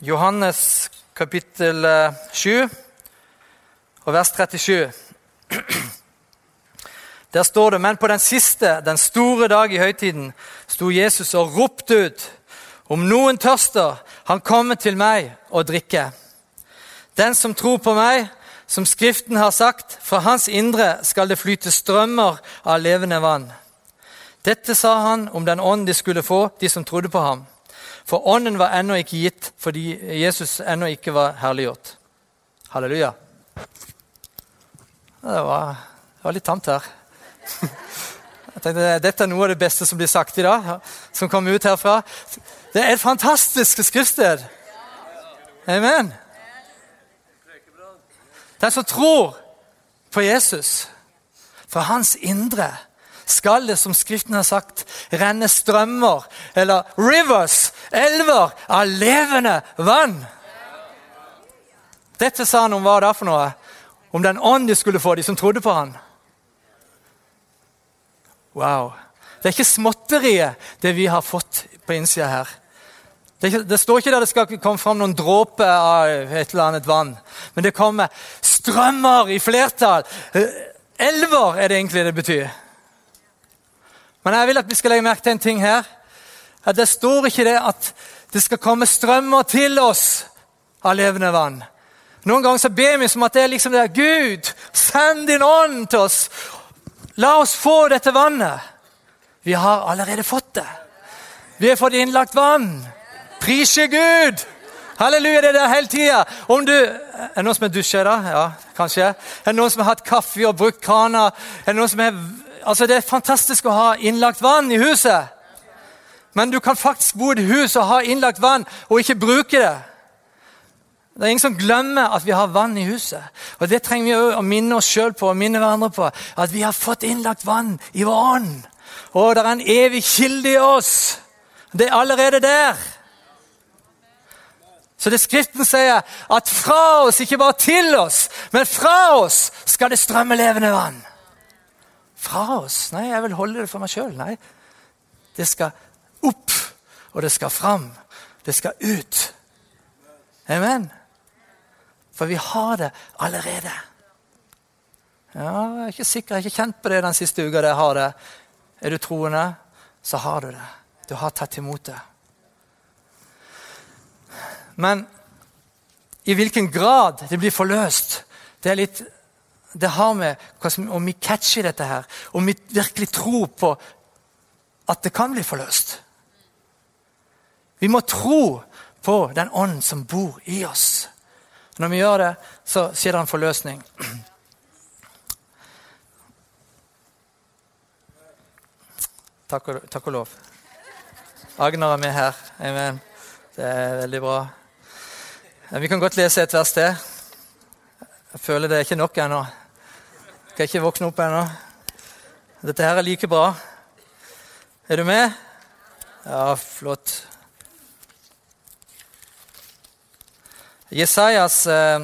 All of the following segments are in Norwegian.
Johannes kapittel eh, 7 og vers 37. Der står det, men på den siste, den store dag i høytiden, sto Jesus og ropte ut, om noen tørster, han kommer til meg og drikker. Den som tror på meg, som Skriften har sagt, fra hans indre skal det flyte strømmer av levende vann. Dette sa han om den ånd de skulle få, de som trodde på ham. For ånden var ennå ikke gitt fordi Jesus ennå ikke var herliggjort. Halleluja. Det var, det var litt tamt her. Jeg tenkte, Dette er noe av det beste som blir sagt i dag, som kommer ut herfra. Det er et fantastisk skriftsted. Amen. Den som tror på Jesus, fra hans indre skal det, som Skriften har sagt, renne strømmer, eller rivers, elver, av levende vann. Dette sa han om hva det er for noe? Om den ånd de skulle få, de som trodde på han. Wow. Det er ikke småtteriet, det vi har fått på innsida her. Det, ikke, det, står ikke der det skal komme fram noen dråper av et eller annet vann. Men det kommer strømmer i flertall. Elver er det egentlig det betyr. Men jeg vil at vi skal legge merke til en ting her. At Det står ikke det at det skal komme strømmer til oss av levende vann. Noen ganger så ber vi som at det er liksom det Gud, send din ånd til oss. La oss få dette vannet. Vi har allerede fått det. Vi har fått innlagt vann. Prise Gud! Halleluja, det er der hele tida. Om du, er det noen som har dusja da? Ja, kanskje. Er det noen som har hatt kaffe og brukt krana? Er det noen som har, altså Det er fantastisk å ha innlagt vann i huset. Men du kan faktisk bo i et hus og ha innlagt vann og ikke bruke det. Det er ingen som glemmer at vi har vann i huset. Og Det trenger vi å minne oss sjøl på og minne hverandre på. At vi har fått innlagt vann i vår ånd. Og det er en evig kilde i oss. Det er allerede der. Så det Skriften sier, at fra oss, ikke bare til oss, men fra oss skal det strømme levende vann. Fra oss? Nei, jeg vil holde det for meg sjøl. Nei. Det skal opp, og det skal fram. Det skal ut. Amen. For vi har det allerede. Ja, Jeg er ikke sikker, jeg har ikke kjent på det den siste uka. jeg har det. Er du troende, så har du det. Du har tatt imot det. Men i hvilken grad det blir forløst, det er litt det har med om vi catcher dette her, om vi virkelig tror på at det kan bli forløst. Vi må tro på den ånd som bor i oss. Når vi gjør det, så skjer det en forløsning. Takk og, takk og lov. Agnar er med her. Amen. Det er veldig bra. Vi kan godt lese et vers til. Jeg føler det er ikke nok ennå. Skal ikke våkne opp ennå. Dette her er like bra. Er du med? Ja, flott. Jesajas eh,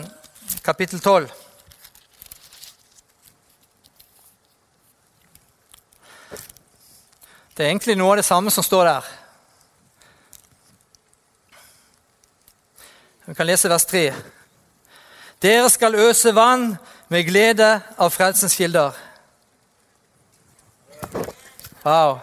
kapittel 12. Det er egentlig noe av det samme som står der. Vi kan lese vers 3. Dere skal øse vann med glede av frelsens kilder. Wow.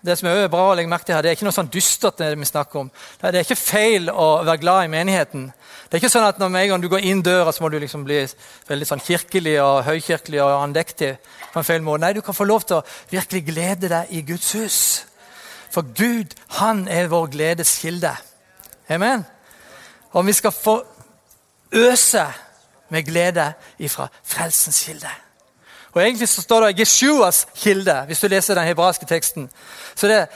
Det som er bra å legge merke til her, det er ikke noe sånn dystert vi snakker om. Det er ikke feil å være glad i menigheten. Det er ikke sånn at når en gang du går inn døra, så må du liksom bli veldig sånn kirkelig og høykirkelig og andektig. på en feil måte. Nei, du kan få lov til å virkelig glede deg i Guds hus. For Gud, han er vår gledes kilde. Amen. Og vi skal få øse med glede ifra frelsens kilde. Og Egentlig så står det Jeshuas kilde, hvis du leser den hebraiske teksten. Så det,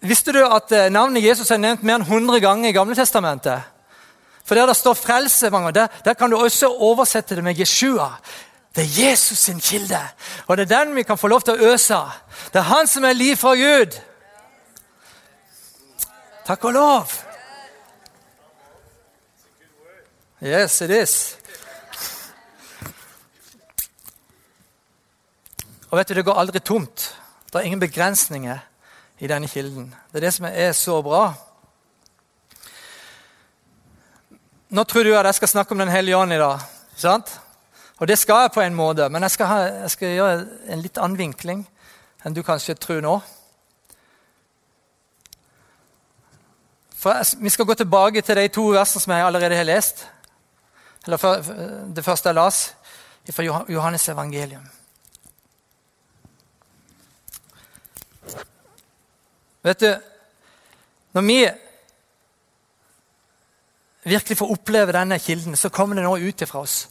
Visste du at eh, navnet Jesus er nevnt mer enn 100 ganger i Gamle Testamentet? For der det står frelse, mange, der, der kan du også oversette det med Jeshua. Det er Jesus sin kilde, og det er den vi kan få lov til å øse av. Det er han som er liv fra Gud. Takk og lov. Yes, it is. Og vet du, Det går aldri tomt. Det er ingen begrensninger i denne kilden. Det er det som er så bra. Nå tror du at jeg skal snakke om Den hellige ånd i dag. sant? Og det skal jeg på en måte, men jeg skal, ha, jeg skal gjøre en litt annen vinkling enn du kanskje tror nå. For Vi skal gå tilbake til de to versene som jeg allerede har lest. Eller Det første jeg las, fra Johannes evangelium. Vet du, Når vi virkelig får oppleve denne kilden, så kommer det noe ut ifra oss.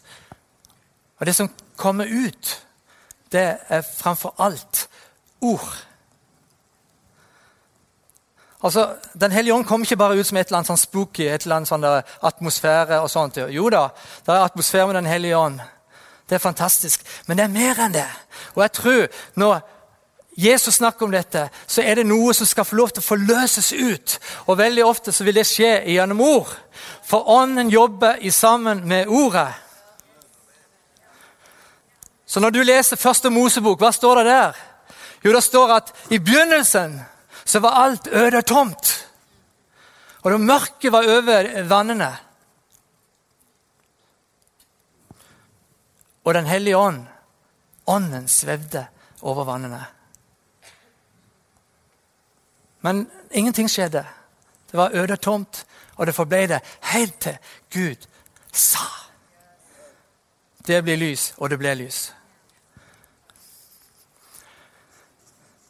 Og det som kommer ut, det er framfor alt ord. Altså, Den hellige ånd kommer ikke bare ut som et eller annet sånn spooky, et eller annet sånn atmosfære. og sånt. Jo da, det er atmosfære med Den hellige ånd. Det er fantastisk. Men det er mer enn det. Og jeg tror når Jesus snakker om dette, så er det noe som skal få lov til å forløses ut. Og veldig ofte så vil det skje gjennom ord. For Ånden jobber i sammen med Ordet. Så når du leser første Mosebok, hva står det der? Jo, det står at i begynnelsen så var alt øde og tomt. Og det mørke var over vannene. Og Den hellige ånd, ånden, svevde over vannene. Men ingenting skjedde. Det var øde tomt, og det forble det helt til Gud sa. Det blir lys, og det ble lys.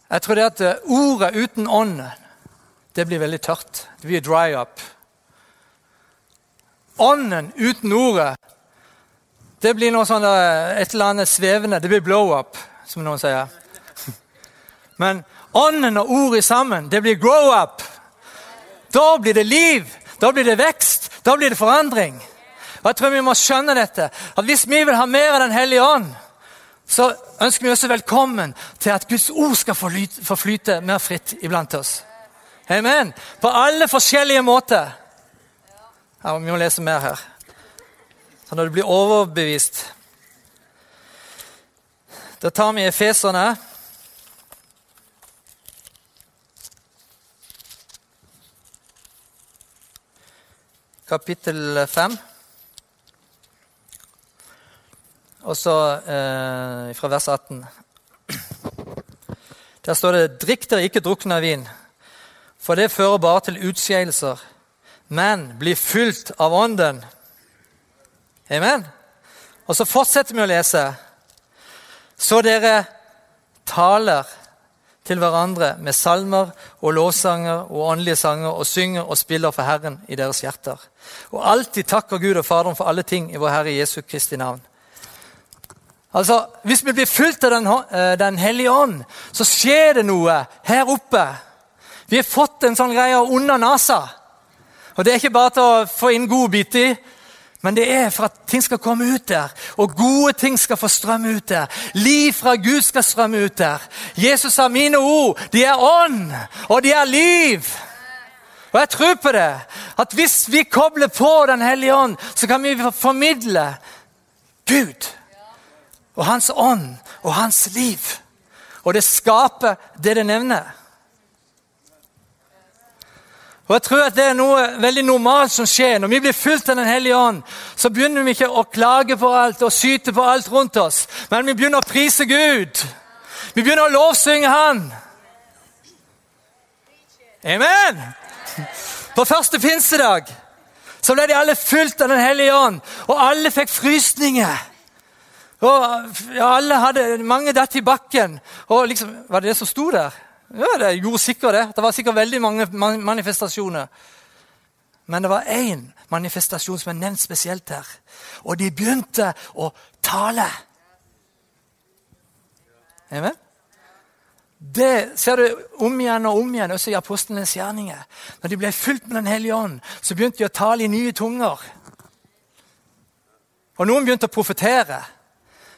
Jeg tror det at eh, ordet uten ånden, det blir veldig tørt. Det blir dry up. Ånden uten ordet, det blir noe sånn eh, et eller annet svevende. Det blir blow up, som noen sier. Men ånden og ordet sammen, det blir grow up. Da blir det liv, da blir det vekst, da blir det forandring. Og jeg tror vi må skjønne dette, at Hvis vi vil ha mer av Den hellige ånd, så ønsker vi også velkommen til at Guds ord skal få flyte mer fritt iblant oss. Amen. På alle forskjellige måter. Ja, vi må lese mer her. Så når du blir overbevist Da tar vi Efeserne. Kapittel 5. Og så eh, fra vers 18. Der står det:" Drikk dere ikke drukne av vin, for det fører bare til utskeielser. Men bli fylt av Ånden. Amen. Og så fortsetter vi å lese. Så dere taler til hverandre med salmer og lovsanger og åndelige sanger og synger og spiller for Herren i deres hjerter. Og alltid takker Gud og Faderen for alle ting i vår Herre Jesu Kristi navn. Altså, Hvis vi blir fulgt av Den, eh, den hellige ånd, så skjer det noe her oppe. Vi har fått en sånn greie under nesa. Og Det er ikke bare til å få inn godbiter, men det er for at ting skal komme ut der. Og gode ting skal få strømme ut der. Liv fra Gud skal strømme ut der. Jesus sa mine ord, de er ånd, og de er liv. Og jeg tror på det. At hvis vi kobler på Den hellige ånd, så kan vi formidle Gud og hans ånd og hans liv. Og det skaper det det nevner. Og jeg tror at Det er noe veldig normalt som skjer. Når vi blir fulgt av Den hellige ånd, så begynner vi ikke å klage på alt og syte på alt rundt oss, men vi begynner å prise Gud. Vi begynner å lovsynge Han. Amen! På første pinsedag så ble de alle fulgt av Den hellige ånd, og alle fikk frysninger. Og alle hadde, Mange datt i bakken. Og liksom, Var det det som sto der? Ja, det gjorde sikkert det. Det var sikkert veldig mange manifestasjoner. Men det var én manifestasjon som er nevnt spesielt her. Og de begynte å tale. Amen? Det ser du om igjen og om igjen også i apostlenes gjerninger. Når de ble fylt med Den hellige ånd, så begynte de å tale i nye tunger. Og noen begynte å profetere.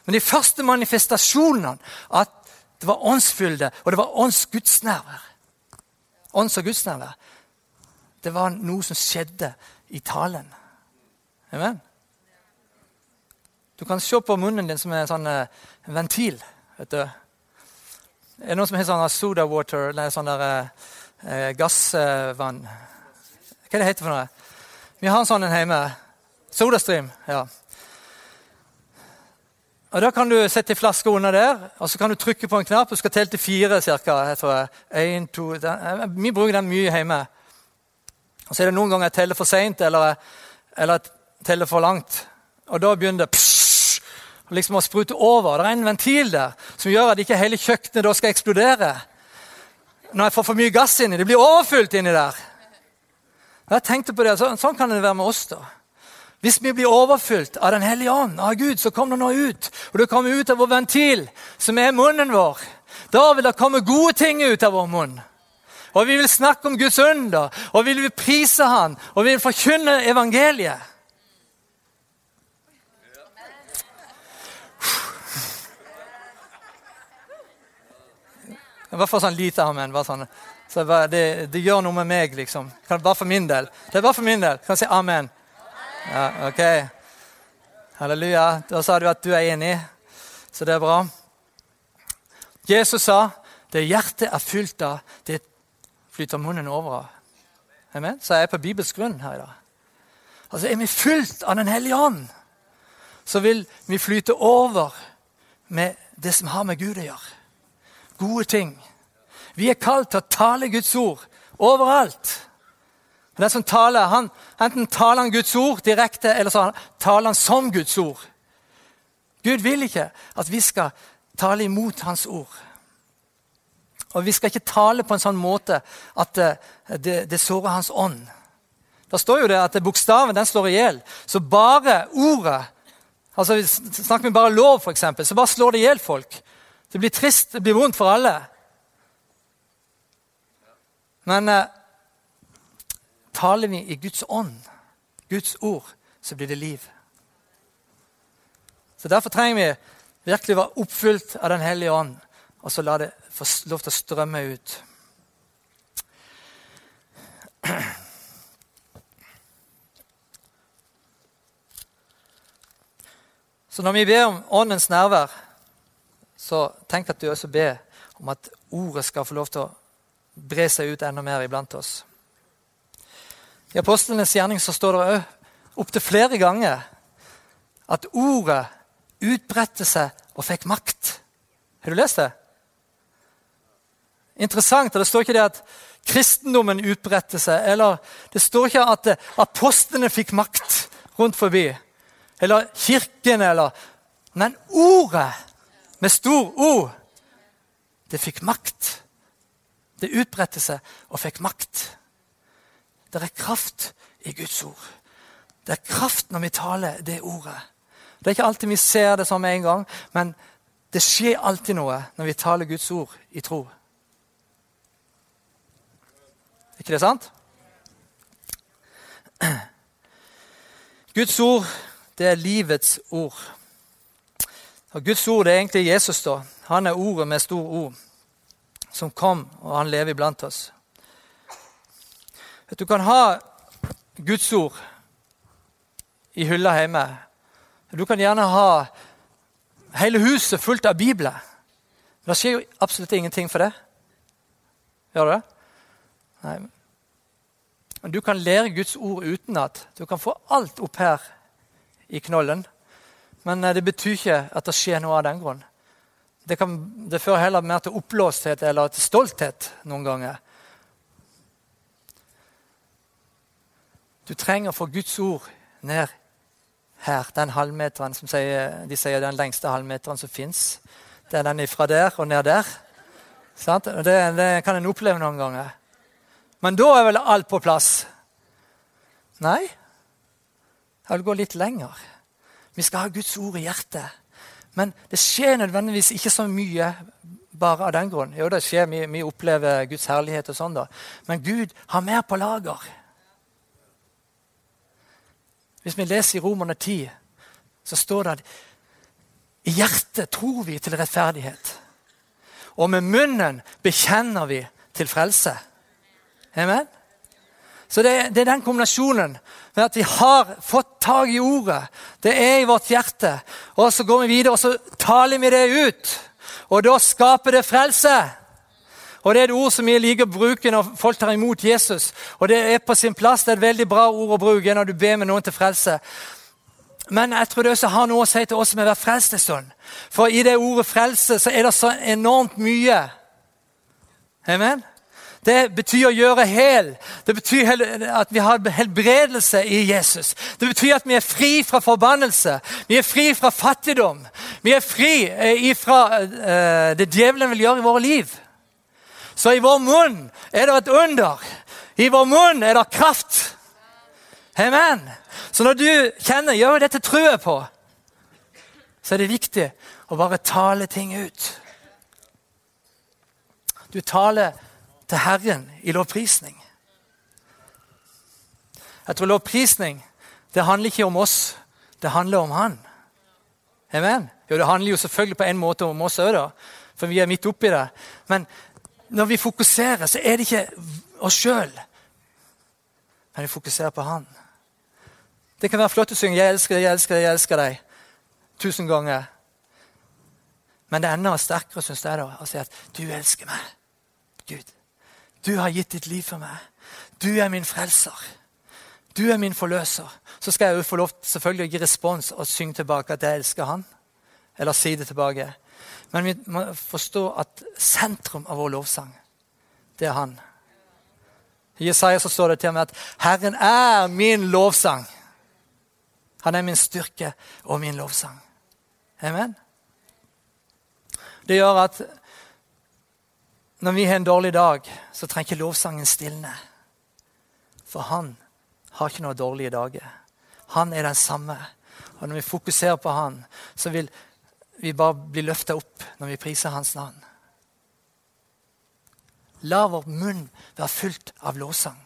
Men de første manifestasjonene at det var åndsfylde, og det var ånds gudsnærvær Ånds- og gudsnærvær. Det var noe som skjedde i talen. Amen. Du kan se på munnen din som en sånn uh, ventil. vet du. Er det noen som har sånn soda water, eller sånn der, uh, gassvann? Hva er det heter for noe? Vi har en sånn en hjemme. Sodastream. ja. Og Da kan du sette en flaske under der, og så kan du trykke på en knapp. Du skal telle til fire. Cirka, jeg tror jeg. En, den, vi bruker den mye hjemme. Og Så er det noen ganger jeg teller for seint eller, eller jeg teller for langt. Og Da begynner det psh, liksom å sprute over. Det er en ventil der som gjør at ikke hele kjøkkenet da skal eksplodere. Når jeg får for mye gass inni. Det blir overfylt inni der. Jeg tenkte på det, så, Sånn kan det være med oss. da. Hvis vi blir overfylt av Den hellige ånd, av Gud, så kommer det noe ut. Og det kommer ut av vår ventil, som er munnen vår. Da vil det komme gode ting ut av vår munn. Og vi vil snakke om Guds under, og vi vil prise Han, og vi vil forkynne evangeliet. I hvert fall sånn lite amen. Bare sånn. Så det, det, gjør noe med meg, liksom. Bare for min del. Det er bare for min del. Kan jeg si amen? Ja, ok. Halleluja. Da sa du at du er enig, så det er bra. Jesus sa det hjertet er fylt av, det flyter munnen over av. Amen? Så jeg er på Bibels grunn her i dag. Altså, Er vi fylt av Den hellige ånd, så vil vi flyte over med det som har med Gud å gjøre gode ting. Vi er kalt til å tale Guds ord overalt. Den som taler, han, Enten taler han Guds ord direkte, eller så taler han som Guds ord. Gud vil ikke at vi skal tale imot Hans ord. Og vi skal ikke tale på en sånn måte at det, det, det sårer Hans ånd. Da står jo det at bokstaven den slår i hjel. Så bare ordet altså Snakker vi bare lov, f.eks., så bare slår det i hjel folk. Det blir trist, det blir vondt for alle. Men eh, taler vi i Guds ånd, Guds ord, så blir det liv. Så Derfor trenger vi virkelig å være oppfylt av Den hellige ånd, og så la det få lov til å strømme ut. Så når vi ber om Åndens nærvær så tenk at du også ber om at ordet skal få lov til å bre seg ut enda mer iblant oss. I apostlenes gjerning så står det òg opptil flere ganger at ordet utbredte seg og fikk makt. Har du lest det? Interessant. og Det står ikke det at kristendommen utbredte seg. eller Det står ikke at apostlene fikk makt rundt forbi. Eller kirken, eller Men ordet med stor O. Det fikk makt. Det utbredte seg og fikk makt. Det er kraft i Guds ord. Det er kraft når vi taler det ordet. Det er ikke alltid vi ser det som en gang, men det skjer alltid noe når vi taler Guds ord i tro. Ikke det sant? Guds ord, det er livets ord. Og Guds ord det er egentlig Jesus. da. Han er ordet med stor ord, som kom, og han lever iblant oss. Du kan ha Guds ord i hylla hjemme. Du kan gjerne ha hele huset fullt av bibler. Men det skjer jo absolutt ingenting for det. Gjør det? Nei. Men du kan lære Guds ord utenat. Du kan få alt opp her i knollen. Men eh, det betyr ikke at det skjer noe av den grunn. Det, kan, det fører heller mer til oppblåsthet eller til stolthet noen ganger. Du trenger å få Guds ord ned her. Den halvmeteren som sier, de sier den lengste halvmeteren som fins. Det er den fra der og ned der. Det, det, kan en oppleve noen ganger. Men da er vel alt på plass? Nei. Jeg vil gå litt lenger. Vi skal ha Guds ord i hjertet. Men det skjer nødvendigvis ikke så mye bare av den grunn. Jo, det skjer, vi, vi opplever Guds herlighet og sånn, da. Men Gud har mer på lager. Hvis vi leser i Romerne 10, så står det at i hjertet tror vi til rettferdighet. Og med munnen bekjenner vi til frelse. Amen? Så det, det, er den kombinasjonen med at vi har fått tak i ordet. Det er i vårt hjerte. Og så går vi videre og så taler vi det ut. Og da skaper det frelse. Og Det er et ord som vi liker å bruke når folk tar imot Jesus. Og Det er på sin plass. Det er et veldig bra ord å bruke når du ber med noen til frelse. Men jeg tror det også har noe å si til oss som har vært frelst en stund. For i det ordet frelse så er det så enormt mye. Amen? Det betyr å gjøre hel. Det betyr at vi har helbredelse i Jesus. Det betyr at vi er fri fra forbannelse. Vi er fri fra fattigdom. Vi er fri eh, fra uh, det djevelen vil gjøre i våre liv. Så i vår munn er det et under. I vår munn er det kraft. Amen. Så når du kjenner gjør dette tror på, så er det viktig å bare tale ting ut. Du taler til Herren i lovprisning. Jeg tror lovprisning det handler ikke om oss, det handler om Han. Amen? Jo, Det handler jo selvfølgelig på en måte om oss òg, for vi er midt oppi det. Men når vi fokuserer, så er det ikke oss sjøl, men vi fokuserer på Han. Det kan være flott å synge 'Jeg elsker deg, jeg elsker deg, jeg elsker deg' tusen ganger. Men det er enda sterkere synes jeg da, å si at 'du elsker meg', Gud. Du har gitt ditt liv for meg. Du er min frelser. Du er min forløser. Så skal jeg jo få lov selvfølgelig å gi respons og synge tilbake at jeg elsker han. Eller si det tilbake. Men vi må forstå at sentrum av vår lovsang, det er han. I Jesaja så står det til meg at 'Herren er min lovsang'. Han er min styrke og min lovsang. Amen. Det gjør at når vi har en dårlig dag, så trenger ikke lovsangen stilne. For han har ikke noen dårlige dager. Han er den samme. Og når vi fokuserer på han, så vil vi bare blir løfta opp når vi priser hans navn. La vår munn være fylt av lovsang.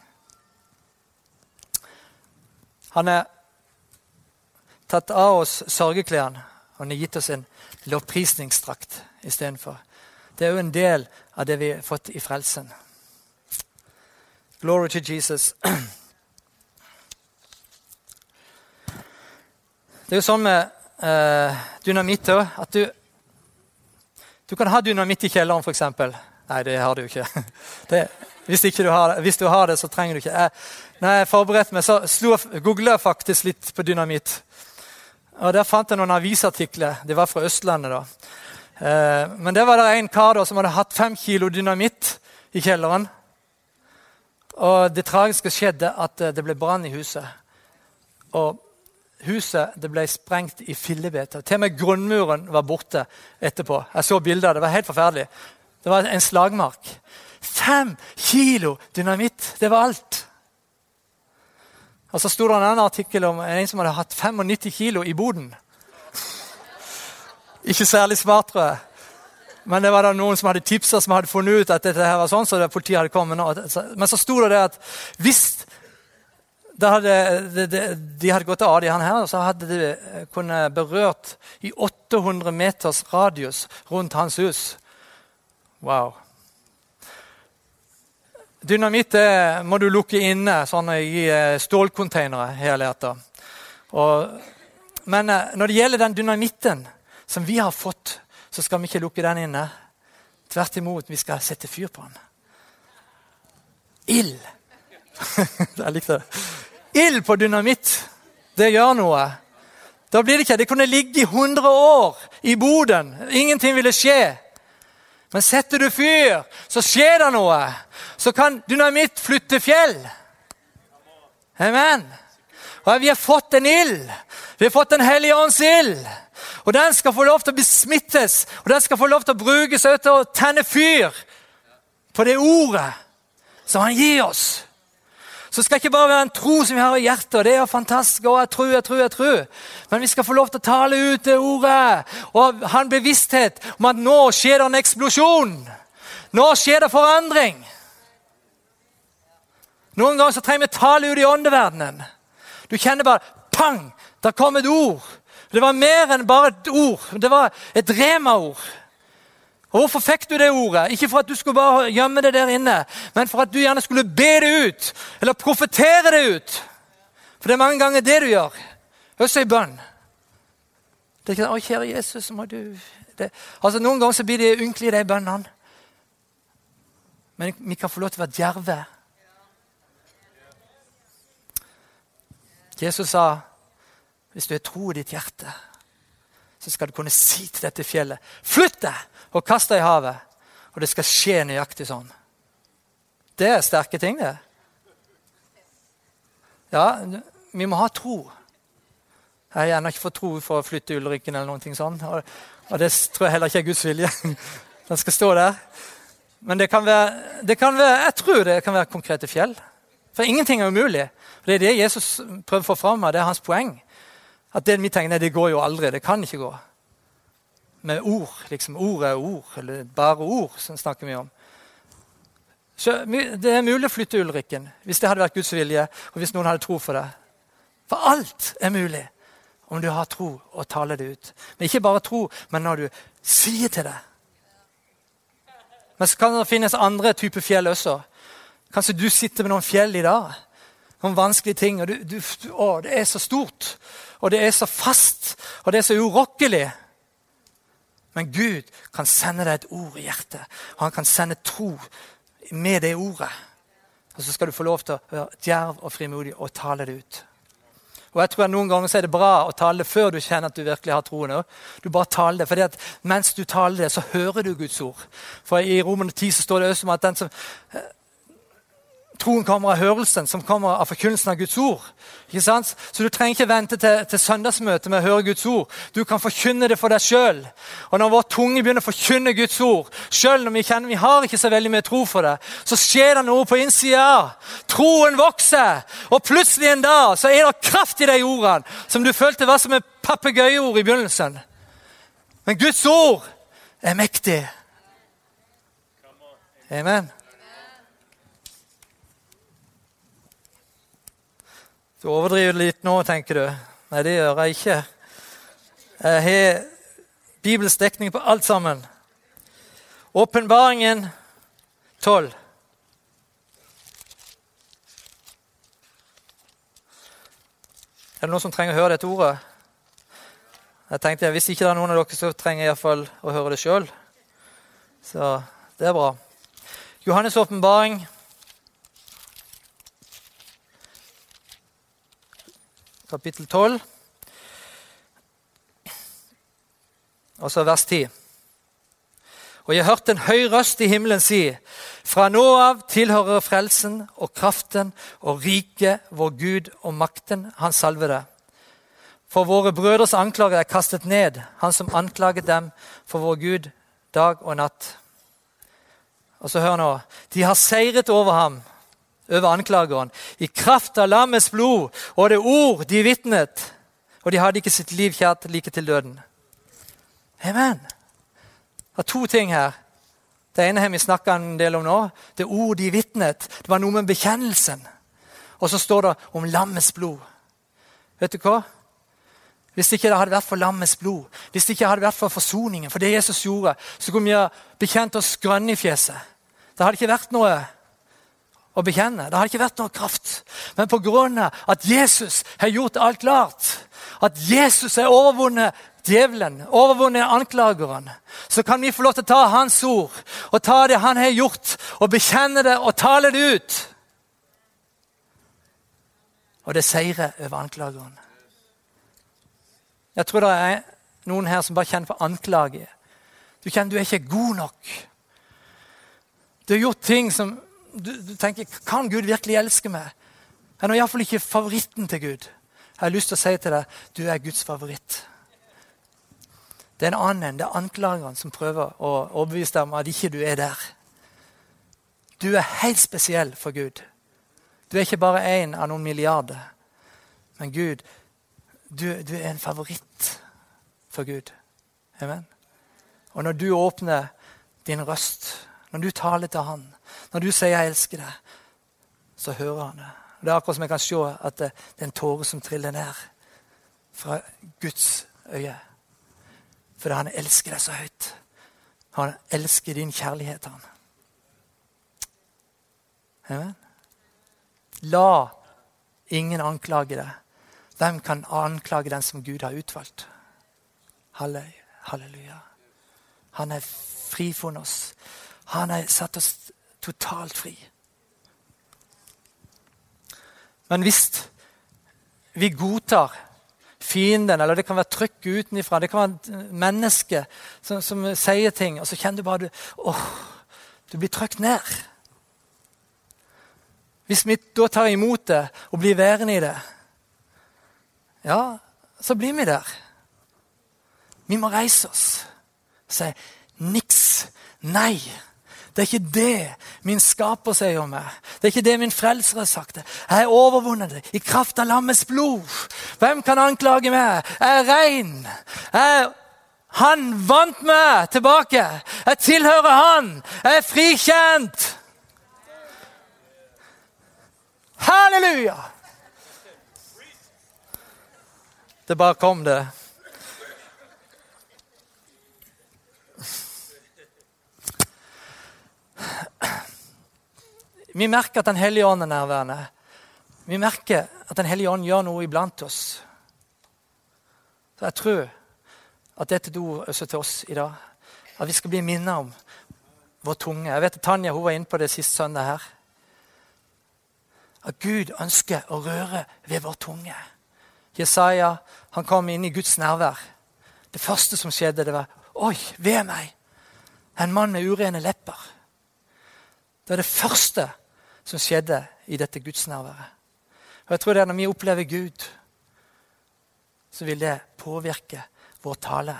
Han er tatt av oss sørgeklærne og han har gitt oss en lovprisningsdrakt istedenfor. Det er jo en del av det vi har fått i frelsen. Glory to Jesus. Det er jo sånn med eh, dynamitt at du, du kan ha dynamitt i kjelleren, f.eks. Nei, det har du ikke. Det, hvis, ikke du har, hvis, du har det, så trenger du ikke. Jeg, når jeg forberedte meg, så googla jeg faktisk litt på dynamitt. Og Der fant jeg noen avisartikler. De var fra Østlandet. da. Uh, men der var det en kar da, som hadde hatt fem kilo dynamitt i kjelleren. Og Det tragiske skjedde at eh, det ble brann i huset. Og Huset ble sprengt i fillebiter. Til og med grunnmuren var borte etterpå. Jeg så bilder. Det var helt forferdelig. Det var en slagmark. Fem kilo dynamitt! Det var alt. Og så sto det en annen artikkel om en som hadde hatt 95 kilo i boden. Ikke særlig smart, tror jeg. Men det var da noen som hadde tipsa som hadde funnet ut at dette her var sånn, så det, politiet hadde kommet. Men så sto det det at hvis hadde, de, de, de hadde gått av de han her, og så hadde de kunnet berørt i 800 meters radius rundt hans hus. Wow. Dynamitt må du lukke inne sånn i eh, stålcontainere. Men eh, når det gjelder den dynamitten som vi har fått, så skal vi ikke lukke den inne. Tvert imot, vi skal sette fyr på den. Ild. Jeg likte det. Ild på dynamitt, det gjør noe. Da blir Det ikke, det kunne ligge i 100 år i boden. Ingenting ville skje. Men setter du fyr, så skjer det noe. Så kan dynamitt flytte fjell. Amen. Og Vi har fått en ild. Vi har fått Den hellige ånds ild. Og Den skal få lov til å besmittes, og den skal få lov til å brukes til å tenne fyr på det ordet som han gir oss. Så skal ikke bare være en tro som vi har i hjertet. og det er fantastisk, og jeg tror, jeg tror, jeg tror. Men vi skal få lov til å tale ut det ordet og ha en bevissthet om at nå skjer det en eksplosjon. Nå skjer det forandring. Noen ganger så trenger vi tale ut i åndeverdenen. Du kjenner bare pang! Der kom et ord. Det var mer enn bare et ord. Det var et rema-ord. Og Hvorfor fikk du det ordet? Ikke for at du skulle bare gjemme det der inne, men for at du gjerne skulle be det ut, eller profetere det ut. For det er mange ganger det du gjør. Også i bønn. Det er ikke sånn 'Å, kjære Jesus, må du det. Altså, Noen ganger så blir det ynkelige, de bønnene. Men vi kan få lov til å være djerve. Jesus sa hvis du har tro i ditt hjerte, så skal du kunne si til dette fjellet Flytt deg og kast deg i havet. Og det skal skje nøyaktig sånn. Det er sterke ting, det. Ja, vi må ha tro. Jeg har gjerne ikke fått tro for å flytte Ulrikken, eller noe sånt. Og, det tror jeg heller ikke er Guds vilje. Den skal stå der. Men det kan, være, det kan være, jeg tror det kan være konkrete fjell. For ingenting er umulig. Det er det Jesus prøver å få fram. Det er hans poeng. At det vi tenker, nei, det går jo aldri. Det kan ikke gå. Med ord. liksom Ord er ord. Eller bare ord, som snakker vi om. Så Det er mulig å flytte Ulrikken hvis det hadde vært Guds vilje, og hvis noen hadde tro for det. For alt er mulig om du har tro og taler det ut. Men ikke bare tro, men når du sier til det. Men så kan det finnes andre typer fjell også. Kanskje du sitter med noen fjell i dag. Noen vanskelige ting. og du, du, å, Det er så stort, og det er så fast, og det er så urokkelig. Men Gud kan sende deg et ord i hjertet, og han kan sende tro med det ordet. Og så skal du få lov til å være djerv og frimodig og tale det ut. Og jeg tror at Noen ganger er det bra å tale det før du kjenner at du virkelig har troen. Du bare taler det, fordi at Mens du taler det, så hører du Guds ord. For I Romerne 10 så står det også om at den som Troen kommer av hørelsen, som kommer av forkynnelsen av Guds ord. Ikke sant? Så du trenger ikke vente til, til søndagsmøtet med å høre Guds ord. Du kan forkynne det for deg sjøl. Og når vår tunge begynner å forkynne Guds ord, sjøl når vi kjenner vi har ikke så veldig mye tro for det, så skjer det noe på innsida. Troen vokser, og plutselig en dag så er det kraft i de ordene som du følte var som et papegøyeord i begynnelsen. Men Guds ord er mektig. Amen. Du overdriver litt nå, tenker du. Nei, det gjør jeg ikke. Jeg har Bibels dekning på alt sammen. Åpenbaringen 12. Er det noen som trenger å høre dette ordet? Jeg tenkte, Hvis ikke det er noen av dere, så trenger jeg iallfall å høre det sjøl. Så det er bra. Johannes' åpenbaring kapittel 12. Og så vers 10. Og jeg hørte en høy røst i himmelen si:" Fra nå av tilhører frelsen og kraften og riket vår Gud og makten, han salvede. For våre brødres anklager er kastet ned, han som anklaget dem for vår Gud dag og natt. Og så hør nå. De har seiret over ham over anklageren. I kraft av lammets blod og det ord de vitnet. Og de hadde ikke sitt liv kjært like til døden. Amen. Det er to ting her. Det ene har vi snakka en del om nå. Det ord de vitnet. Det var noe med bekjennelsen. Og så står det om lammets blod. Vet du hva? Hvis ikke det hadde vært for lammets blod, hvis det ikke hadde vært for forsoningen, for det Jesus gjorde, så kunne vi ha bekjent oss grønne i fjeset. Det hadde ikke vært noe å bekjenne. Det har ikke vært noe kraft. Men pga. at Jesus har gjort alt klart, at Jesus er overvunnet djevelen, overvunnet anklageren, så kan vi få lov til å ta hans ord og ta det han har gjort, og bekjenne det og tale det ut. Og det seirer over anklageren. Jeg tror det er noen her som bare kjenner på anklage. Du kjenner du er ikke god nok. Du har gjort ting som du, du, tenker Kan Gud virkelig elske meg? Jeg er iallfall ikke favoritten til Gud. Jeg har lyst til å si til deg du er Guds favoritt. Det er en annen, det er anklageren som prøver å overbevise deg om at ikke du er der. Du er helt spesiell for Gud. Du er ikke bare én av noen milliarder. Men Gud, du, du er en favoritt for Gud. Amen. Og når du åpner din røst, når du taler til Han, når du sier 'jeg elsker deg', så hører han det. Det er akkurat som jeg kan se at det, det er en tåre som triller ned fra Guds øye. Fordi han elsker deg så høyt. Han elsker din kjærlighet, han. Amen. La ingen anklage deg. Hvem kan anklage den som Gud har utvalgt? Halleluja. Han er frifunnet oss. Han har satt oss totalt fri. Men hvis vi godtar fienden, eller det kan være trykk utenfra. Det kan være et menneske som, som, sier ting, og så kjenner du bare du, åh, du blir trykt ned. Hvis vi da tar imot det og blir værende i det, ja, så blir vi der. Vi må reise oss og si niks. Nei. Det er ikke det min skaper sier om meg. Det er ikke det min frelser har sagt. Jeg er overvunnet det i kraft av lammets blod. Hvem kan anklage meg? Jeg er rein. Jeg, han vant meg tilbake. Jeg tilhører han. Jeg er frikjent. Halleluja! Det bare kom, det. Vi merker at Den hellige ånd er nærværende. Vi merker at Den hellige ånd gjør noe iblant oss. Så Jeg tror at dette er også til oss i dag. At vi skal bli minnet om vår tunge. Jeg vet at Tanja hun var inne på det sist søndag. her. At Gud ønsker å røre ved vår tunge. Jesaja han kom inn i Guds nærvær. Det første som skjedde, det var Oi, ved meg! En mann med urene lepper. Det er det første som skjedde i dette gudsnærværet. Og jeg tror det er Når vi opplever Gud, så vil det påvirke vår tale.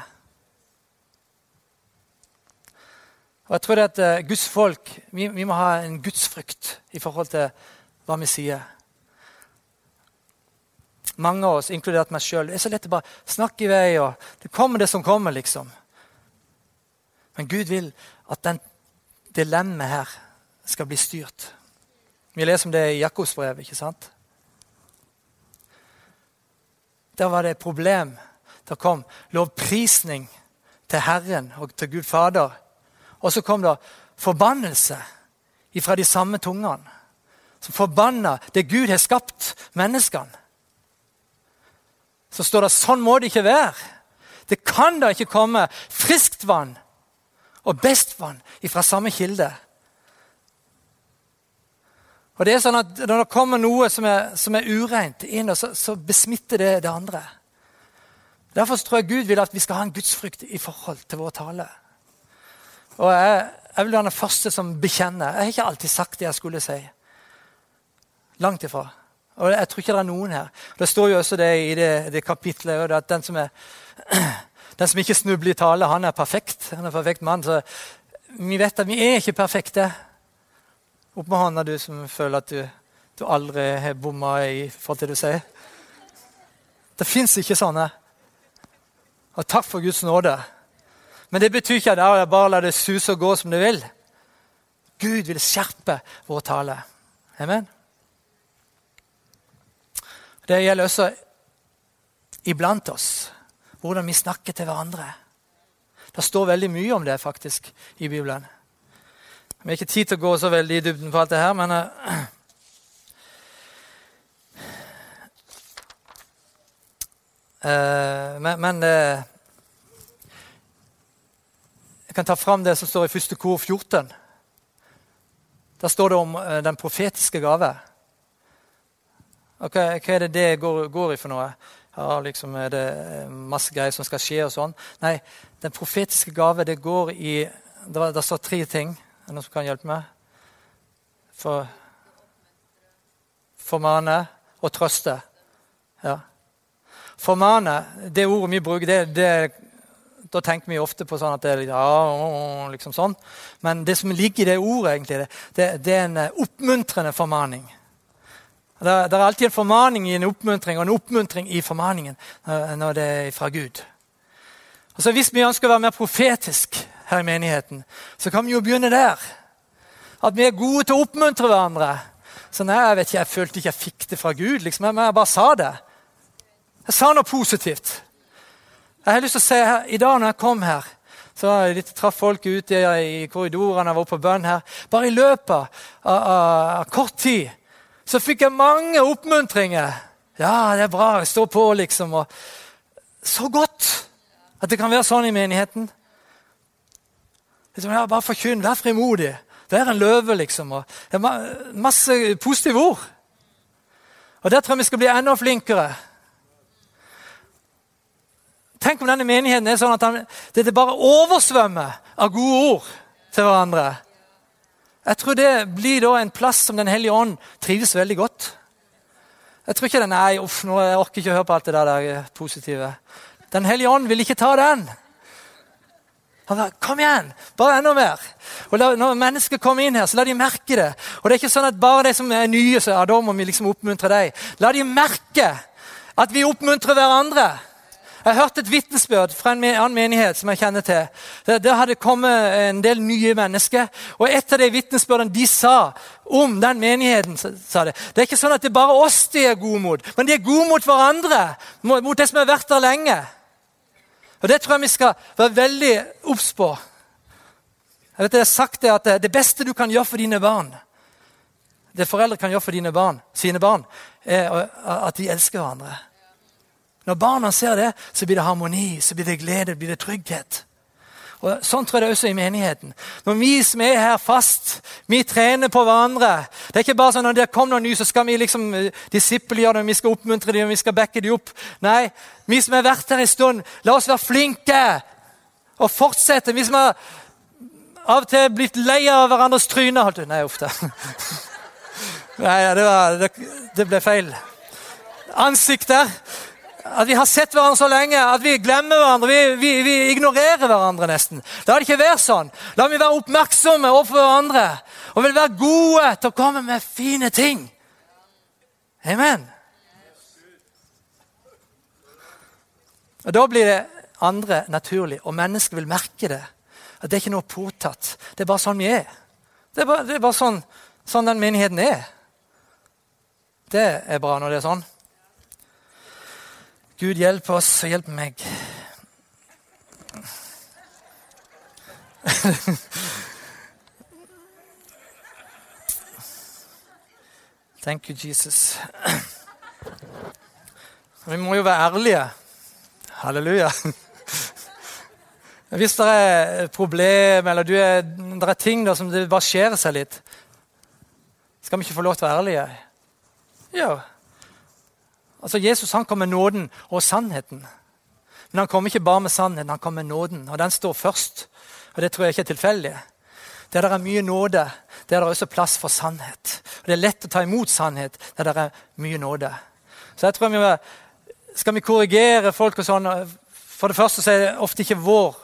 Og jeg tror det at uh, Guds folk vi, vi, må ha en gudsfrykt i forhold til hva vi sier. Mange av oss, inkludert meg sjøl, er så lett å bare snakke i vei. og Det kommer det som kommer, liksom. Men Gud vil at den dilemmaet her skal bli styrt. Vi leser om det i Jakobs brev, ikke sant? Der var det et problem. Der kom lovprisning til Herren og til Gud Fader. Og så kom det forbannelse fra de samme tungene. Som forbanna det Gud har skapt menneskene. Så står det sånn må det ikke være. Det kan da ikke komme friskt vann og best vann fra samme kilde. Og det er sånn at Når det kommer noe som er, som er ureint inn, så, så, besmitter det det andre. Derfor tror jeg Gud vil at vi skal ha en gudsfrykt i forhold til vår tale. Og jeg, jeg vil være den første som bekjenner. Jeg har ikke alltid sagt det jeg skulle si. Langt ifra. Og jeg tror ikke det er noen her. Det står jo også det i det, det kapitlet at den som, er, den som ikke snubler i tale, han er perfekt. Han er perfekt mann. Så vi vet at vi er ikke perfekte. Opp med hånda, du som føler at du, du aldri har bomma i forhold til det du sier. Det fins ikke sånne. Og takk for Guds nåde. Men det betyr ikke at jeg bare lar det suse og gå som det vil. Gud vil skjerpe vår tale. Amen. Det gjelder også iblant oss, hvordan vi snakker til hverandre. Det står veldig mye om det faktisk i Bibelen. Vi har ikke tid til å gå så veldig i dybden på alt det her, men uh, Men, men uh, Jeg kan ta fram det som står i første kor 14. Der står det om uh, den profetiske gave. Okay, hva er det det går, går i for noe? Ja, liksom Er det masse greier som skal skje og sånn? Nei, den profetiske gave det går i det står tre ting. Er det noen som kan hjelpe meg? For Formane og trøste. Ja. Formane, det ordet vi bruker, det, det, da tenker vi ofte på sånn at det er ja, liksom sånn. Men det som ligger i det ordet, egentlig, det, det er en eh, oppmuntrende formaning. Det det er, alltid en formaning i en oppmuntring, og en oppmuntring i formaningen eh, når det er fra Gud. Altså Hvis vi ønsker å være mer profetisk her i menigheten, så kan vi jo begynne der. At vi er gode til å oppmuntre hverandre. Så nei, jeg vet ikke, jeg følte ikke jeg fikk det fra Gud, liksom, men jeg bare sa det. Jeg sa noe positivt. Jeg har lyst til å si her, I dag når jeg kom her, så jeg traff folk ute i korridorene, jeg var på bønn her. Bare i løpet av, av, av kort tid så fikk jeg mange oppmuntringer. Ja, det er bra, står på, liksom. Og så godt at det kan være sånn i menigheten. Ja, bare forkynn, vær frimodig. Vær en løve, liksom. Og, er masse positive ord. Og Der tror jeg vi skal bli enda flinkere. Tenk om denne menigheten er sånn at det bare oversvømmer av gode ord til hverandre. Jeg tror det blir da en plass som Den hellige ånd trives veldig godt. Jeg tror ikke den nei, uff, nå jeg orker ikke å høre på alt det der, der positive. Den hellige ånd vil ikke ta den. Han sa, Kom igjen! Bare enda mer. Og la, Når mennesker kommer inn her, så la de merke det. Og det er ikke sånn at bare de som er nye, så ja, da må vi liksom oppmuntre deg. La de merke at vi oppmuntrer hverandre. Jeg har hørt et vitnesbyrd fra en annen menighet som jeg kjenner til. Der hadde kommet en del nye mennesker. Og et av de vitnesbyrdene de sa om den menigheten, sa det Det er ikke sånn at det er bare oss de er gode mot, men de er gode mot hverandre. Mot det som har vært der lenge. Og Det tror jeg vi skal være veldig obs på. Jeg vet det har sagt det at det beste du kan gjøre for dine barn, det foreldre kan gjøre for dine barn, sine barn, er at de elsker hverandre. Når barna ser det, så blir det harmoni, så blir det glede, blir det trygghet. Og Sånn tror jeg det også i menigheten. Når vi som er her fast, vi trener på hverandre. Det er ikke bare sånn når det kommer noen ny, så skal vi liksom eh, disippelgjøre dem, vi skal oppmuntre dem, vi skal backe dem opp. Nei, vi som har vært her en stund, la oss være flinke og fortsette. Vi som har av og til blitt lei av hverandres tryner. Nei, uff da. Nei, det, var, det, det ble feil. Ansikter. At vi har sett hverandre så lenge at vi glemmer hverandre. Vi, vi, vi ignorerer hverandre nesten. La det ikke være sånn. La vi være oppmerksomme overfor hverandre og vil være gode til å komme med fine ting. Amen. Og Da blir det andre naturlig, og mennesket vil merke det. At det er ikke noe påtatt. Det er bare sånn vi er. Det er bare, det er bare sånn, sånn den menigheten er. Det er bra når det er sånn. Gud, hjelp oss og hjelp meg. Thank you, Jesus. Vi må jo være ærlige. Halleluja. Hvis det er problem eller er, det er ting som det bare skjer seg litt, skal vi ikke få lov til å være ærlige? Ja. Altså, Jesus han kom med nåden og sannheten. Men han kom ikke bare med sannheten, han kom med nåden. Og den står først. Og det tror jeg ikke er tilfeldig. Der det er mye nåde, der er det også plass for sannhet. Og Det er lett å ta imot sannhet der det er mye nåde. Så jeg tror vi Skal vi korrigere folk og sånn For det første så er det ofte ikke vår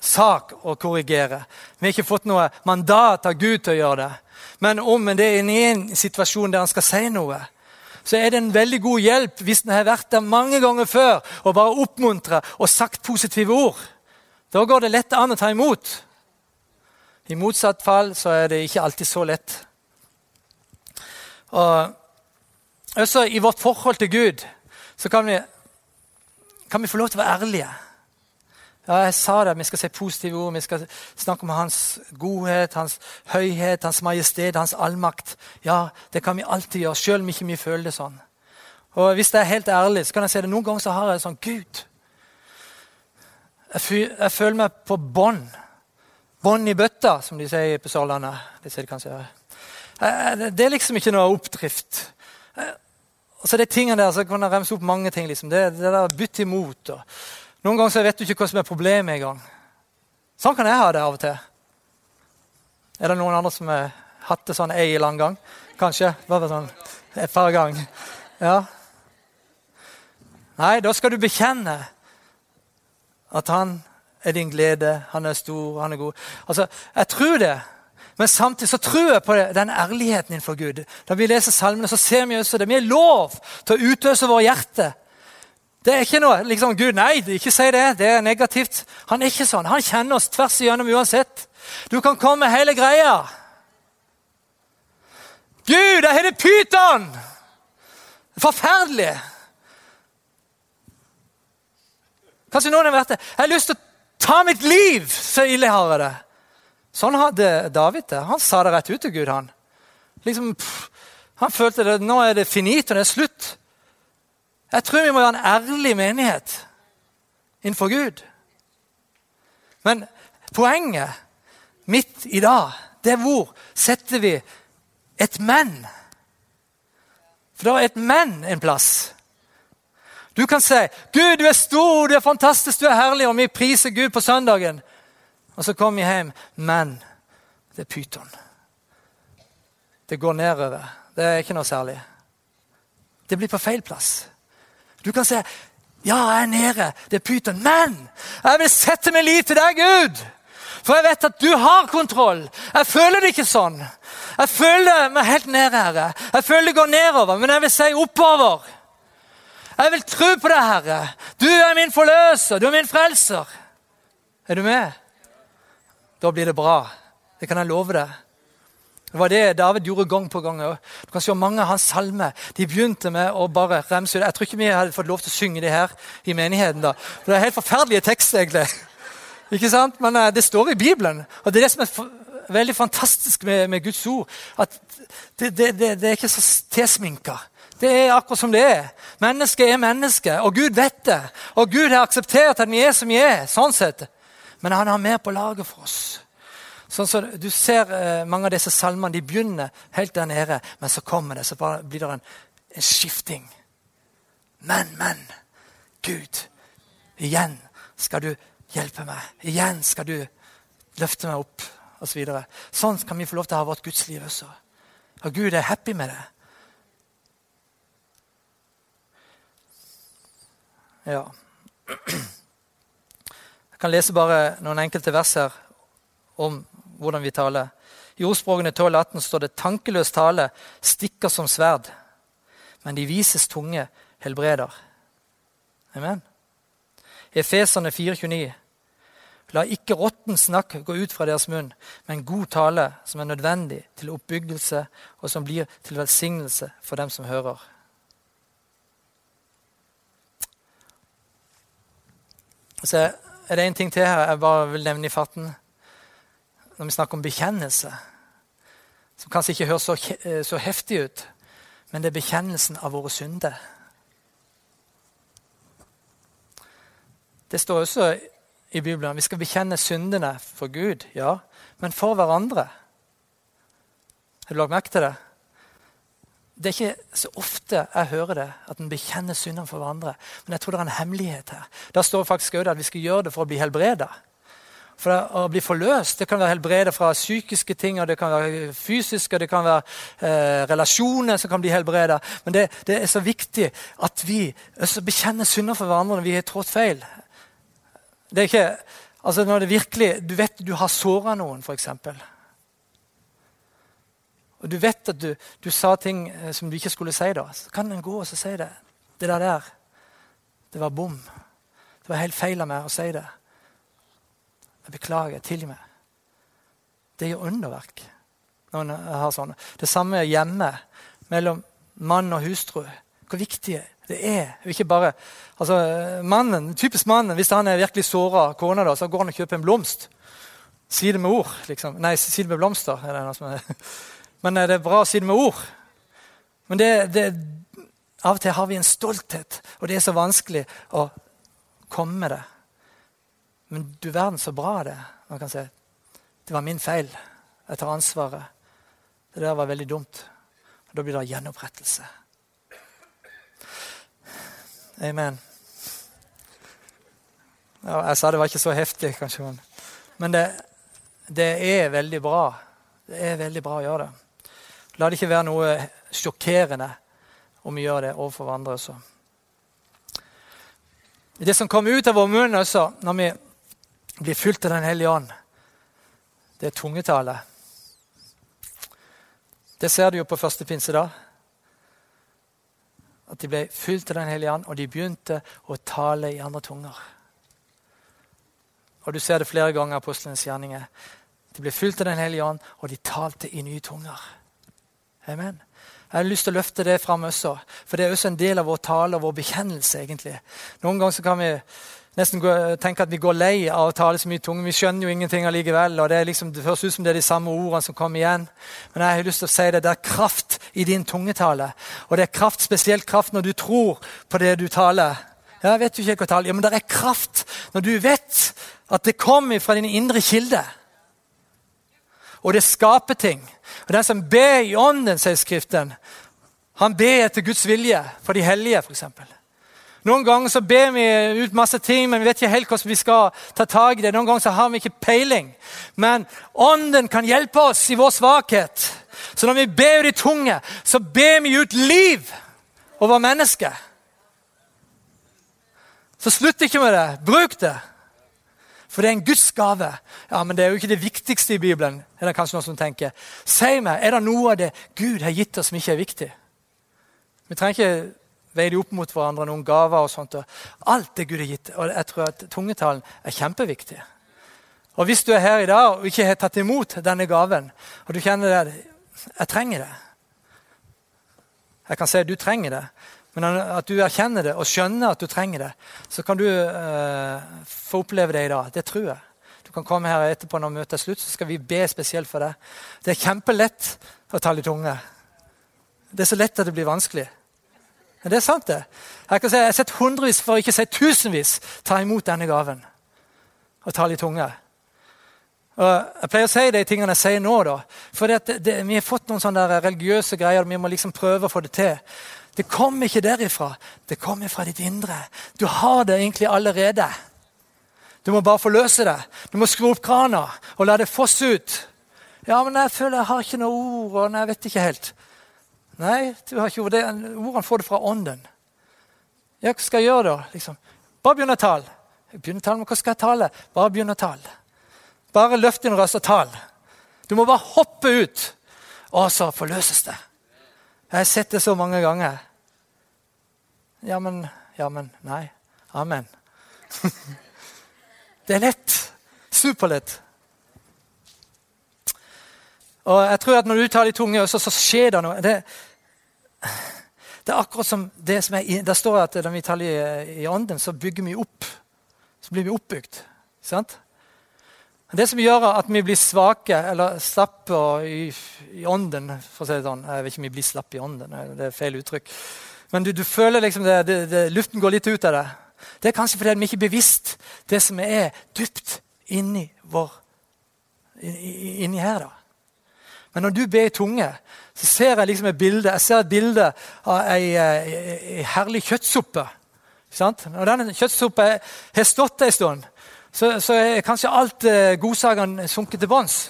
sak å korrigere. Vi har ikke fått noe mandat av Gud til å gjøre det. Men om det er i en situasjon der han skal si noe, så er det en veldig god hjelp hvis en har vært der mange ganger før og bare oppmuntra og sagt positive ord. Da går det lett an å ta imot. I motsatt fall så er det ikke alltid så lett. Og også I vårt forhold til Gud så kan vi, kan vi få lov til å være ærlige. Jeg sa det, Vi skal si positive ord, vi skal snakke om hans godhet, hans høyhet, hans majestet, hans allmakt. Ja, Det kan vi alltid gjøre, selv om ikke vi føler det sånn. Og Hvis jeg er helt ærlig, så kan jeg si det noen ganger så har jeg sånn Gud, jeg, jeg føler meg på bånd. Bånd i bøtta, som de sier på Sørlandet. Det, sier de kanskje. det er liksom ikke noe oppdrift. Og så de tingene der, så kan jeg remse opp mange ting. liksom. Det, det der bytte imot. og noen ganger så vet du ikke hva som er problemet engang. Sånn kan jeg ha det av og til. Er det noen andre som har hatt det sånn ei lang gang? Kanskje. Bare sånn et par ganger. Ja. Nei, da skal du bekjenne at han er din glede, han er stor, han er god. Altså, Jeg tror det. Men samtidig så tror jeg på det, den ærligheten innenfor Gud. Da vi leser salmene, så ser vi også det. Vi er lov til å utøse våre hjerter det er ikke noe liksom, Gud, nei, ikke si det. Det er negativt. Han er ikke sånn. Han kjenner oss tvers igjennom uansett. Du kan komme med hele greia. Gud, jeg heter pyton! Forferdelig. Kanskje noen har vært det. Jeg har lyst til å ta mitt liv, så ille har jeg det. Sånn hadde David det. Han sa det rett ut til Gud. Han liksom, pff, han følte det, nå er det finito, det er slutt. Jeg tror vi må være en ærlig menighet innenfor Gud. Men poenget mitt i dag, det er hvor setter vi et men? For da er et men en plass. Du kan si 'Gud, du er stor, du er fantastisk, du er herlig', og vi priser Gud på søndagen. Og så kommer vi hjem. Men det er pyton. Det går nedover. Det er ikke noe særlig. Det blir på feil plass. Du kan si 'Ja, jeg er nede. Det er pyton.' Men jeg vil sette min lit til deg, Gud! For jeg vet at du har kontroll. Jeg føler det ikke sånn. Jeg føler meg helt nede, Herre. Jeg føler det går nedover, men jeg vil si oppover. Jeg vil tro på deg, Herre. Du er min forløser, du er min frelser. Er du med? Da blir det bra. Det kan jeg love deg. Det var det David gjorde gang på gang. Du kan se Mange av hans salmer de begynte med å bare remse ut. Jeg tror ikke vi hadde fått lov til å synge det her i menigheten. da. For Det er helt forferdelige tekster, egentlig. Ikke sant? Men uh, det står i Bibelen. Og det er det som er veldig fantastisk med, med, Guds ord. At det, det, det, det er ikke så tilsminka. Det er akkurat som det er. Mennesket er menneske, og Gud vet det. Og Gud har akseptert at vi er som vi er. sånn sett. Men han har mer på laget for oss. Sånn så Du ser eh, mange av disse salmene de begynner helt der nede, men så kommer det, så blir det en, en skifting. Men, men, Gud, igjen skal du hjelpe meg. Igjen skal du løfte meg opp, osv. Så sånn kan vi få lov til å ha vårt gudsliv også. Og Gud er happy med det. Ja. Jeg kan lese bare noen enkelte vers her om hvordan vi taler. I ordspråkene 12-18 står det 'tankeløs tale stikker som sverd', men de vises tunge helbreder. Amen. Efeserne 4,29. La ikke råtten snakk gå ut fra deres munn, men god tale som er nødvendig til oppbyggelse, og som blir til velsignelse for dem som hører. Så er det en ting til her jeg bare vil nevne i farten. Når vi snakker om bekjennelse, som kanskje ikke høres så, eh, så heftig ut, men det er bekjennelsen av våre synder. Det står også i Bibelen vi skal bekjenne syndene for Gud, ja, men for hverandre. Har du lagt merke til det? Det er ikke så ofte jeg hører det, at en bekjenner syndene for hverandre. Men jeg tror det er en hemmelighet her. Da står faktisk også at vi skal gjøre det for å bli helbreda. For å bli forløst det kan være helbredet fra psykiske ting, og det kan være fysiske, det kan være eh, relasjoner som kan bli helbredet. Men det, det, er så viktig at vi også bekjenner synder for hverandre når vi har trådt feil. Det er ikke, altså når det virkelig, Du vet du har såra noen, f.eks. Og du vet at du, du, sa ting eh, som du ikke skulle si, da. Så kan en gå og si det. Det der, der det var bom. Det var helt feil av meg å si det. Jeg beklager. Tilgi meg. Det gjør underverk. når jeg har sånne. Det samme hjemme mellom mann og hustru. Hvor viktig det er. Ikke bare, altså, mannen, Typisk mannen, hvis han er virkelig såra kona, så går han og kjøper en blomst. Si det med ord. liksom. Nei, si det med blomster. er det noe som er men det er bra å si det med ord. Men det, det, av og til har vi en stolthet, og det er så vanskelig å komme med det. Men du verden så bra det Man kan si det var min feil. Jeg tar ansvaret. Det der var veldig dumt. Og da blir det gjenopprettelse. Amen. Ja, jeg sa det var ikke så heftig, kanskje. Men det, det er veldig bra. Det er veldig bra å gjøre det. La det ikke være noe sjokkerende om vi gjør det overfor hverandre også. Det som kommer ut av vår munn også når vi blir fylt av Den hellige ånd, det er tungetale. Det ser du jo på første pinsedag. At de ble fylt av Den hellige ånd, og de begynte å tale i andre tunger. Og Du ser det flere ganger i apostlenes gjerninger. De ble fylt av Den hellige ånd, og de talte i nye tunger. Amen. Jeg har lyst til å løfte det fram også, for det er også en del av vår tale og vår bekjennelse. egentlig. Noen ganger kan vi nesten tenker at vi går lei av å tale så mye tunge. Vi skjønner jo ingenting allikevel. og Det, liksom, det høres ut som det er de samme ordene som kommer igjen. Men jeg har lyst til å si det, det er kraft i din tungetale. Og det er kraft, spesielt kraft når du tror på det du taler. Ja, jeg vet jo ikke hva taler. Ja, Men det er kraft når du vet at det kommer fra din indre kilde. Og det skaper ting. Og Den som ber i ånden, sier Skriften, han ber etter Guds vilje for de hellige. Eksempel. Noen ganger så ber vi ut masse ting, men vi vet ikke helt hvordan vi skal ta tak i det. Noen ganger så har vi ikke peiling. Men Ånden kan hjelpe oss i vår svakhet. Så når vi ber i tunge, så ber vi ut liv over mennesket. Så slutt ikke med det. Bruk det. For det er en Guds gave. Ja, Men det er jo ikke det viktigste i Bibelen. er det kanskje noen som tenker. Si meg, er det noe av det Gud har gitt oss som ikke er viktig? Vi trenger ikke veie de opp mot hverandre, noen gaver og sånt. alt det Gud har gitt. Og jeg tror at tungetalen er kjempeviktig. Og hvis du er her i dag og ikke har tatt imot denne gaven, og du kjenner det Jeg trenger det. Jeg kan si at du trenger det. Men at du erkjenner det og skjønner at du trenger det, så kan du uh, få oppleve det i dag. Det tror jeg. Du kan komme her etterpå når møtet er slutt, så skal vi be spesielt for deg. Det er kjempelett å tale i tunge. Det er så lett at det blir vanskelig. Men det er sant, det. Jeg, kan si, jeg har sett hundrevis, for ikke å si tusenvis, ta imot denne gaven og tale i tunge. Og jeg pleier å si de tingene jeg sier nå, da, for det, det, vi har fått noen sånne religiøse greier. Vi må liksom prøve å få det til. Det kommer ikke derifra. Det kommer fra ditt indre. Du har det egentlig allerede. Du må bare forløse det. Du må skru opp krana og la det fosse ut. Ja, men jeg føler jeg har ikke noe ord, og jeg vet ikke helt. Nei, du har ikke det. Ordene får du fra ånden. Ja, hva skal jeg gjøre da? Liksom. Bare begynn å tale. Tale, men hva skal jeg tale? Bare begynn å tale. Bare løft din røst og tal. Du må bare hoppe ut, og så forløses det. Jeg har sett det så mange ganger. Ja, men Ja, men Nei. Amen. det er lett. Superlett. Og jeg tror at Når du tar de tunge, så, så skjer det noe. Det, det, er akkurat som det som er, Der står at når vi taler i, i ånden, så bygger vi opp. Så blir vi oppbygd. Sant? Det som gjør at vi blir svake eller slappe i, i, ånden for å si det sånn. Jeg vet ikke om vi blir slappe i ånden, det er feil uttrykk. Men du, du føler liksom det, det, det, luften går litt ut av det. Det er kanskje fordi vi ikke er bevisst det som er dypt inni, vår, inni her. da. Men når du ber i tunge, så ser jeg liksom et bilde Jeg ser et bilde av ei, ei, ei herlig kjøttsuppe. Når den kjøttsuppa har stått en stund, så, så er kanskje alt eh, godsakene sunket til bunns.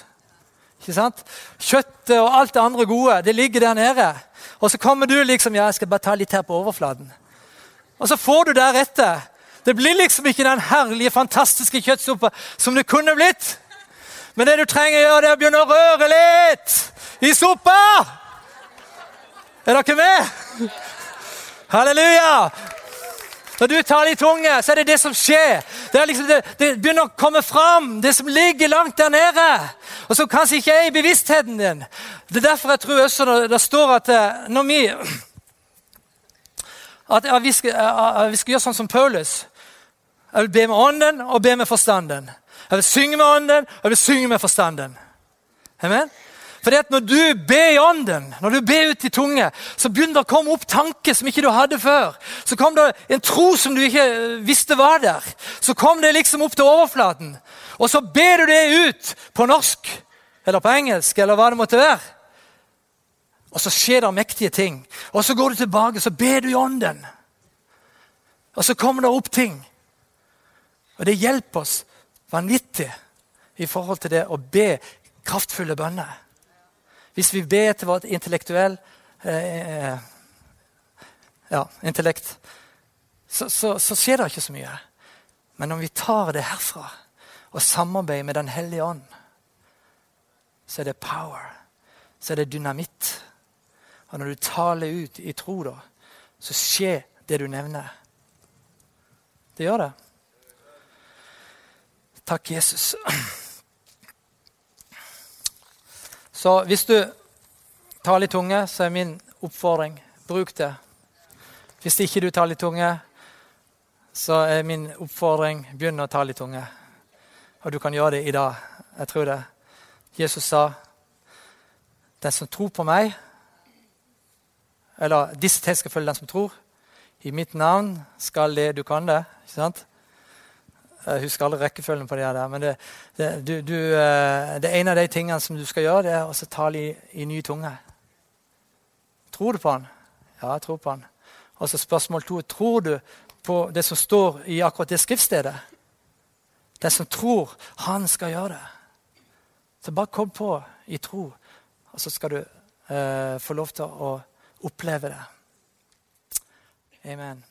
Kjøttet og alt det andre gode det ligger der nede. Og så kommer du liksom ja, jeg skal bare ta litt her på overflaten. Og så får du deretter. Det blir liksom ikke den herlige, fantastiske kjøttsuppa som det kunne blitt. Men det du trenger å gjøre, det er å begynne å røre litt i suppa. Er dere med? Halleluja! Når du tar det i tunge, så er det det som skjer. Det, liksom, det, det, begynner å komme fram, det som ligger langt der nede. Og som kanskje ikke er i bevisstheten din. Det er derfor jeg tror også det, det står at eh, når vi at, vi skal, at, vi skal, gjøre sånn som Paulus. Jeg vil be med ånden og be med forstanden. Jeg vil synge med ånden og jeg vil synge med forstanden. Amen? Fordi at Når du ber i ånden, når du ber ut i tunge, så begynner det å komme opp tanker som ikke du hadde før. Så kom det en tro som du ikke eh, visste var der. Så kom det liksom opp til overflaten. Og så ber du det ut på norsk eller på engelsk eller hva det måtte være. Og så skjer det mektige ting. Og så går du tilbake så ber du i ånden. Og så kommer det opp ting. Og det hjelper oss vanvittig i forhold til det å be kraftfulle bønner. Hvis vi ber til vårt intellektuell eh, eh, ja, intellekt, så, så, så, skjer det ikke så mye. Men om vi tar det herfra og samarbeider med Den hellige ånd, så er det power. Så er det dynamitt. Og når du taler ut i tro, da, så skjer det du nevner. Det gjør det. Takk, Jesus. Så hvis du tar litt tunge, så er min oppfordring bruk det. Hvis ikke du tar litt tunge, så er min oppfordring begynn å ta litt tunge. Og du kan gjøre det i dag. Jeg tror det. Jesus sa, 'Den som tror på meg' Eller 'disse tegn skal følge den som tror'. I mitt navn skal det du kan det. ikke sant? Jeg husker alle rekkefølgen på det der. Men det, det, du, du, eh, det ene av de tingene som du skal gjøre, det er å tale i, i ny tunge. Tror du på han? Ja, jeg tror på han. Og så spørsmål to. Tror du på det som står i akkurat det skriftstedet? Den som tror, han skal gjøre det. Så bare kom på i tro, og så skal du eh, få lov til å oppleve det. Amen.